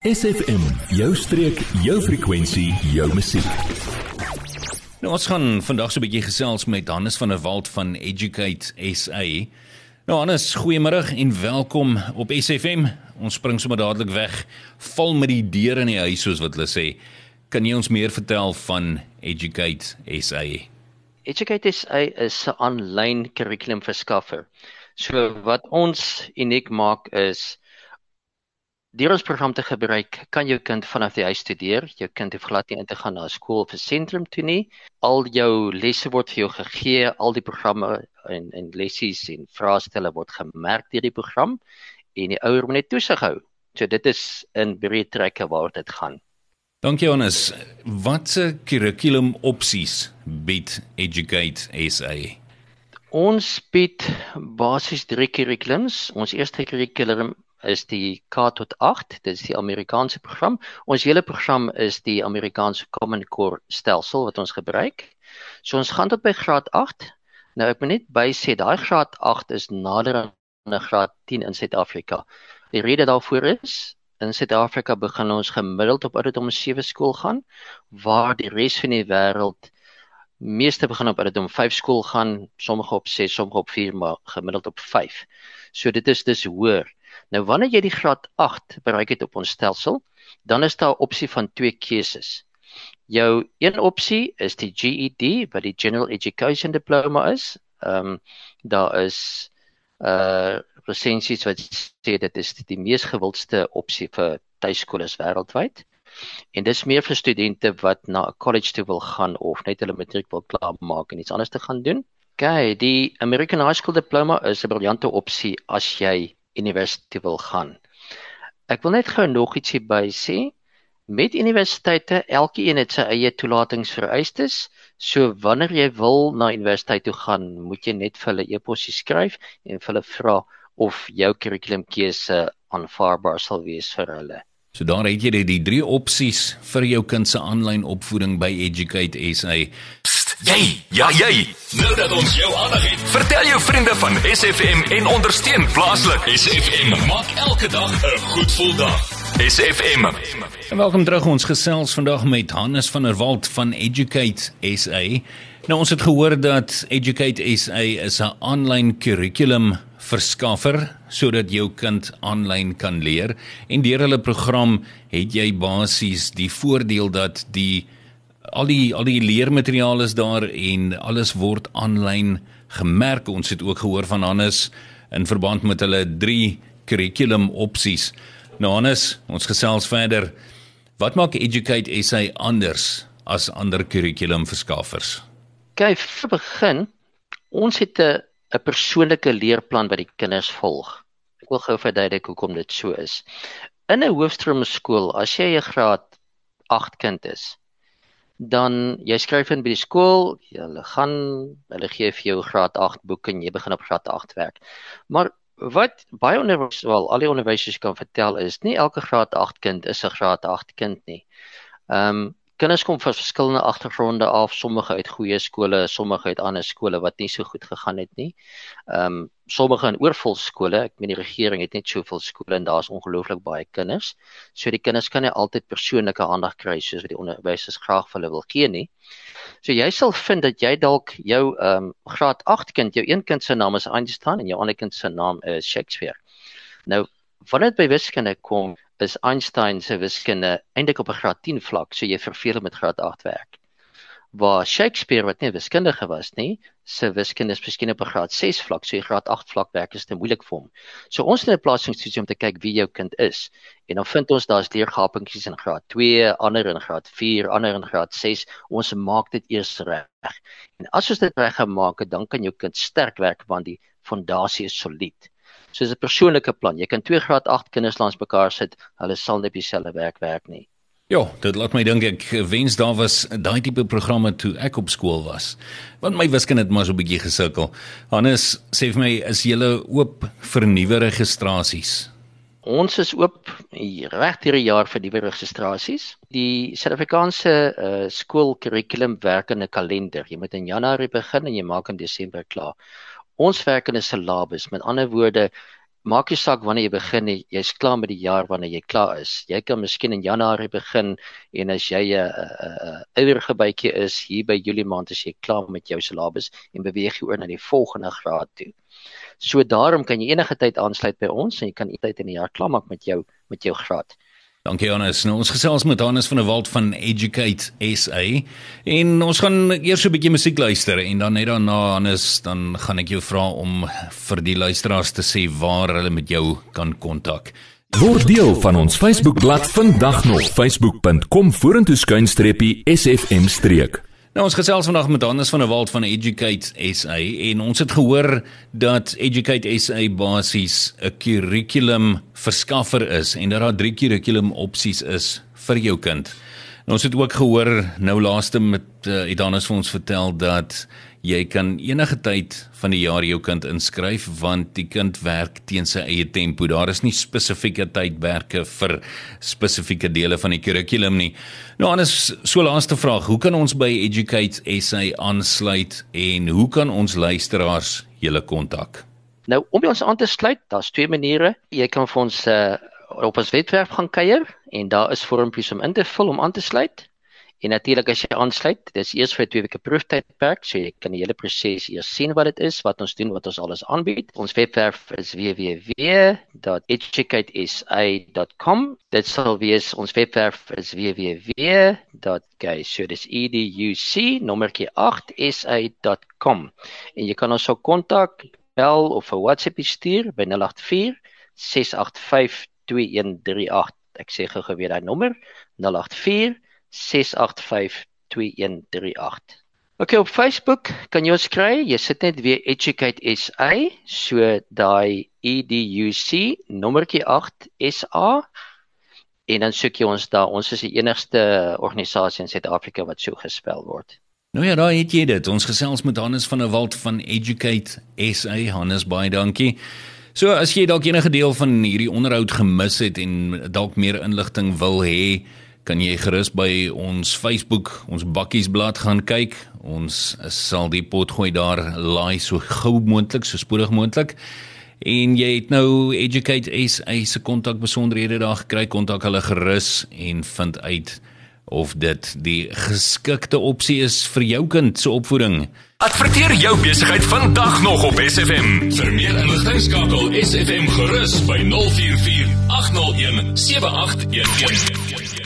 SFM, jou streek, jou frekwensie, jou musiek. Nou ons gaan vandag so 'n bietjie gesels met Hannes van der Walt van Educate SA. Nou Hannes, goeiemôre en welkom op SFM. Ons spring sommer dadelik weg, val met die deur in die huis soos wat hulle sê. Kan jy ons meer vertel van Educate SA? Educate SA is 'n aanlyn kurrikulumverskaffer. So wat ons uniek maak is Deur ons program te gebruik, kan jou kind vanaf die huis studeer. Jou kind hoef glad nie in te gaan na 'n skool of 'n sentrum toe nie. Al jou lesse word vir jou gegee, al die programme en en lessies en vraestelle word gemerk deur die program en die ouer moet net toesig hou. So dit is in breë trekke waar dit gaan. Dankie Jonas. Watse kurrikulum opsies bied Educate SA? Ons bied basies drie kurrikulums. Ons eerste kurrikulum is die K tot 8, dit is die Amerikaanse program. Ons hele program is die Amerikaanse Common Core stelsel wat ons gebruik. So ons gaan tot by graad 8. Nou ek moet net by sê daai graad 8 is nader aan 'n graad 10 in Suid-Afrika. Die rede daarvoor is in Suid-Afrika begin ons gemiddeld op ouderdom 7 skool gaan waar die res van die wêreld meeste begin op ouderdom 5 skool gaan, sommige op 6, sommige op 4, maar gemiddeld op 5. So dit is dis hoër. Nou wanneer jy die graad 8 bereik het op ons stelsel, dan is daar 'n opsie van twee keuses. Jou een opsie is die GED wat die General Education Diploma is. Ehm um, daar is uh resensies wat sê dit is die mees gewildste opsie vir tuiskole wêreldwyd. En dis meer vir studente wat na 'n college toe wil gaan of net hulle matriek wil klaarmaak en iets anders te gaan doen. Okay, die American High School Diploma is 'n briljante opsie as jy universiteit wil gaan. Ek wil net gou nog ietsie by sê. Met universiteite, elkeen het sy eie toelatingsvereistes. So wanneer jy wil na universiteit toe gaan, moet jy net vir hulle e-posie skryf en vir hulle vra of jou kurrikulumkeuse aanvaarbaar sal wees vir hulle. So daar het jy die drie opsies vir jou kind se aanlyn opvoeding by Educate SA. Jy, ja jy. Nou dat ons jou aandag het, vertel jou vriende van SFM en ondersteun plaaslik. SFM maak elke dag 'n goed gevoel dag. SFM. En welkom terug ons gesels vandag met Hannes van der Walt van Educate SA. Nou ons het gehoor dat Educate SA is 'n aanlyn kurrikulum verskaffer sodat jou kind aanlyn kan leer en deur hulle program het jy basies die voordeel dat die al die al die leermateriaal is daar en alles word aanlyn gemerk. Ons het ook gehoor van Hannes in verband met hulle 3 kurrikulum opsies. Nou Hannes, ons gesels verder. Wat maak Educate SA anders as ander kurrikulum verskaffers? Kyk, vir begin, ons het 'n 'n persoonlike leerplan wat die kinders volg. Ek wil gou verduidelik hoekom dit so is. In 'n hoofstroomskool, as jy 'n graad 8 kind is, dan jy skryf in by die skool, hulle gaan hulle gee vir jou graad 8 boek en jy begin op graad 8 werk. Maar wat baie onderwys wel al die onderwysers kan vertel is nie elke graad 8 kind is 'n graad 8 kind nie. Ehm um, kinders kom van verskillende agtergronde af, sommige uit goeie skole, sommige uit ander skole wat nie so goed gegaan het nie. Ehm um, sommige in oorvol skole, ek meen die regering het net soveel skole en daar's ongelooflik baie kinders. So die kinders kan nie altyd persoonlike aandag kry soos wat die onderwysers graag vir hulle wil gee nie. So jy sal vind dat jy dalk jou ehm um, graad 8 kind, jou een kind se naam is Einstein en jou ander kind se naam is Shakespeare. Nou wanneer dit by wiskunde kom, is Einstein se wiskunde eintlik op 'n graad 10 vlak, so jy verveel met graad 8 werk. Waar Shakespeare wat nie wiskundige was nie, se wiskunde is miskien op 'n graad 6 vlak, so jy graad 8 vlak werk is te moeilik vir hom. So ons het 'n plasingstoetsie om te kyk wie jou kind is. En dan vind ons daar's leergapingkies in graad 2, ander in graad 4, ander in graad 6. Ons maak dit eers reg. En as ons dit reg gemaak het, dan kan jou kind sterk werk want die fondasie is solied soos 'n persoonlike plan. Jy kan 2 graad 8 kinders langs mekaar sit, hulle sal net dieselfde werk werk nie. Ja, dit laat my dink ek wens daar was daai tipe programme toe ek op skool was. Want my wiskunde het maar so 'n bietjie gesukkel. Hannes sê vir my is jy oop vir nuwe registrasies? Ons is oop reg hierdie jaar vir nuwe registrasies. Die Suid-Afrikaanse uh, skoolkurrikulum werk in 'n kalender. Jy moet in Januarie begin en jy maak in Desember klaar. Ons werk in 'n syllabus. Met ander woorde, maak nie saak wanneer jy begin nie, jy's klaar met die jaar wanneer jy klaar is. Jy kan miskien in Januarie begin en as jy 'n ouer gebytjie is hier by Julie maand as jy klaar met jou syllabus en beweeg jy oor na die volgende graad toe. So daarom kan jy enige tyd aansluit by ons en jy kan tyd in die jaar klaar maak met jou met jou graad. Dankie Hannes. Nou ons gesels met Hannes van der Walt van Educate SA en ons gaan eers 'n bietjie musiek luister en dan net daarna Hannes dan gaan ek jou vra om vir die luisteraars te sê waar hulle met jou kan kontak. Word deel van ons Facebookblad vandag nog facebook.com vorentoeskuinstreepie sfm streek. Nou ons gesels vandag met Hannes van der Walt van Educate SA en ons het gehoor dat Educate SA basies 'n kurrikulum verskaffer is en dat daar drie kurrikulum opsies is vir jou kind. Nou ons het ook gehoor nou laaste met uh, Hannes vir ons vertel dat jy kan enige tyd van die jaar jou kind inskryf want die kind werk teen sy eie tempo. Daar is nie spesifieke tydperke vir spesifieke dele van die kurrikulum nie. Nou anders so laaste vraag, hoe kan ons by Educate SA aansluit en hoe kan ons luisteraars julle kontak? Nou om ons aan te sluit, daar's twee maniere. Jy kan vir ons uh, op ons webwerf gaan kuier en daar is vormpies om in te vul om aan te sluit. En natuurlik as jy aansluit, dis eers vir 'n 2 weke proeftydperk, so jy kan die hele proses eers sien wat dit is, wat ons doen, wat ons alles aanbied. Ons webwerf is www.educatesa.com. Dit sal wees ons webwerf is www.gay, so dis e d u c nommertjie 8 sa.com. En jy kan ons ook kontak, bel of 'n WhatsApp stuur by 084 685 2138. Ek sê gou weer daai nommer 084 6852138. Okay, op Facebook kan jy ons kry. Jy sit net weer Educate SA, so daai EDUC nommertjie 8 SA en dan soek jy ons daar. Ons is die enigste organisasie in Suid-Afrika wat so gespel word. Nou ja, daar het jy dit. Ons gesels met Hannes van der Walt van Educate SA. Hannes, baie dankie. So as jy dalk enige deel van hierdie onderhoud gemis het en dalk meer inligting wil hê, kan jy gerus by ons Facebook, ons bakkiesblad gaan kyk. Ons sal die pot gooi daar laai so gou moontlik, so spoedig moontlik. En jy het nou Educate SA se kontak besonderhede daar gekry, kontak hulle gerus en vind uit of dit die geskikte opsie is vir jou kind se opvoeding. Adverteer jou besigheid vandag nog op SFM. Vir meer inligting skakel SFM gerus by 044 801 7811.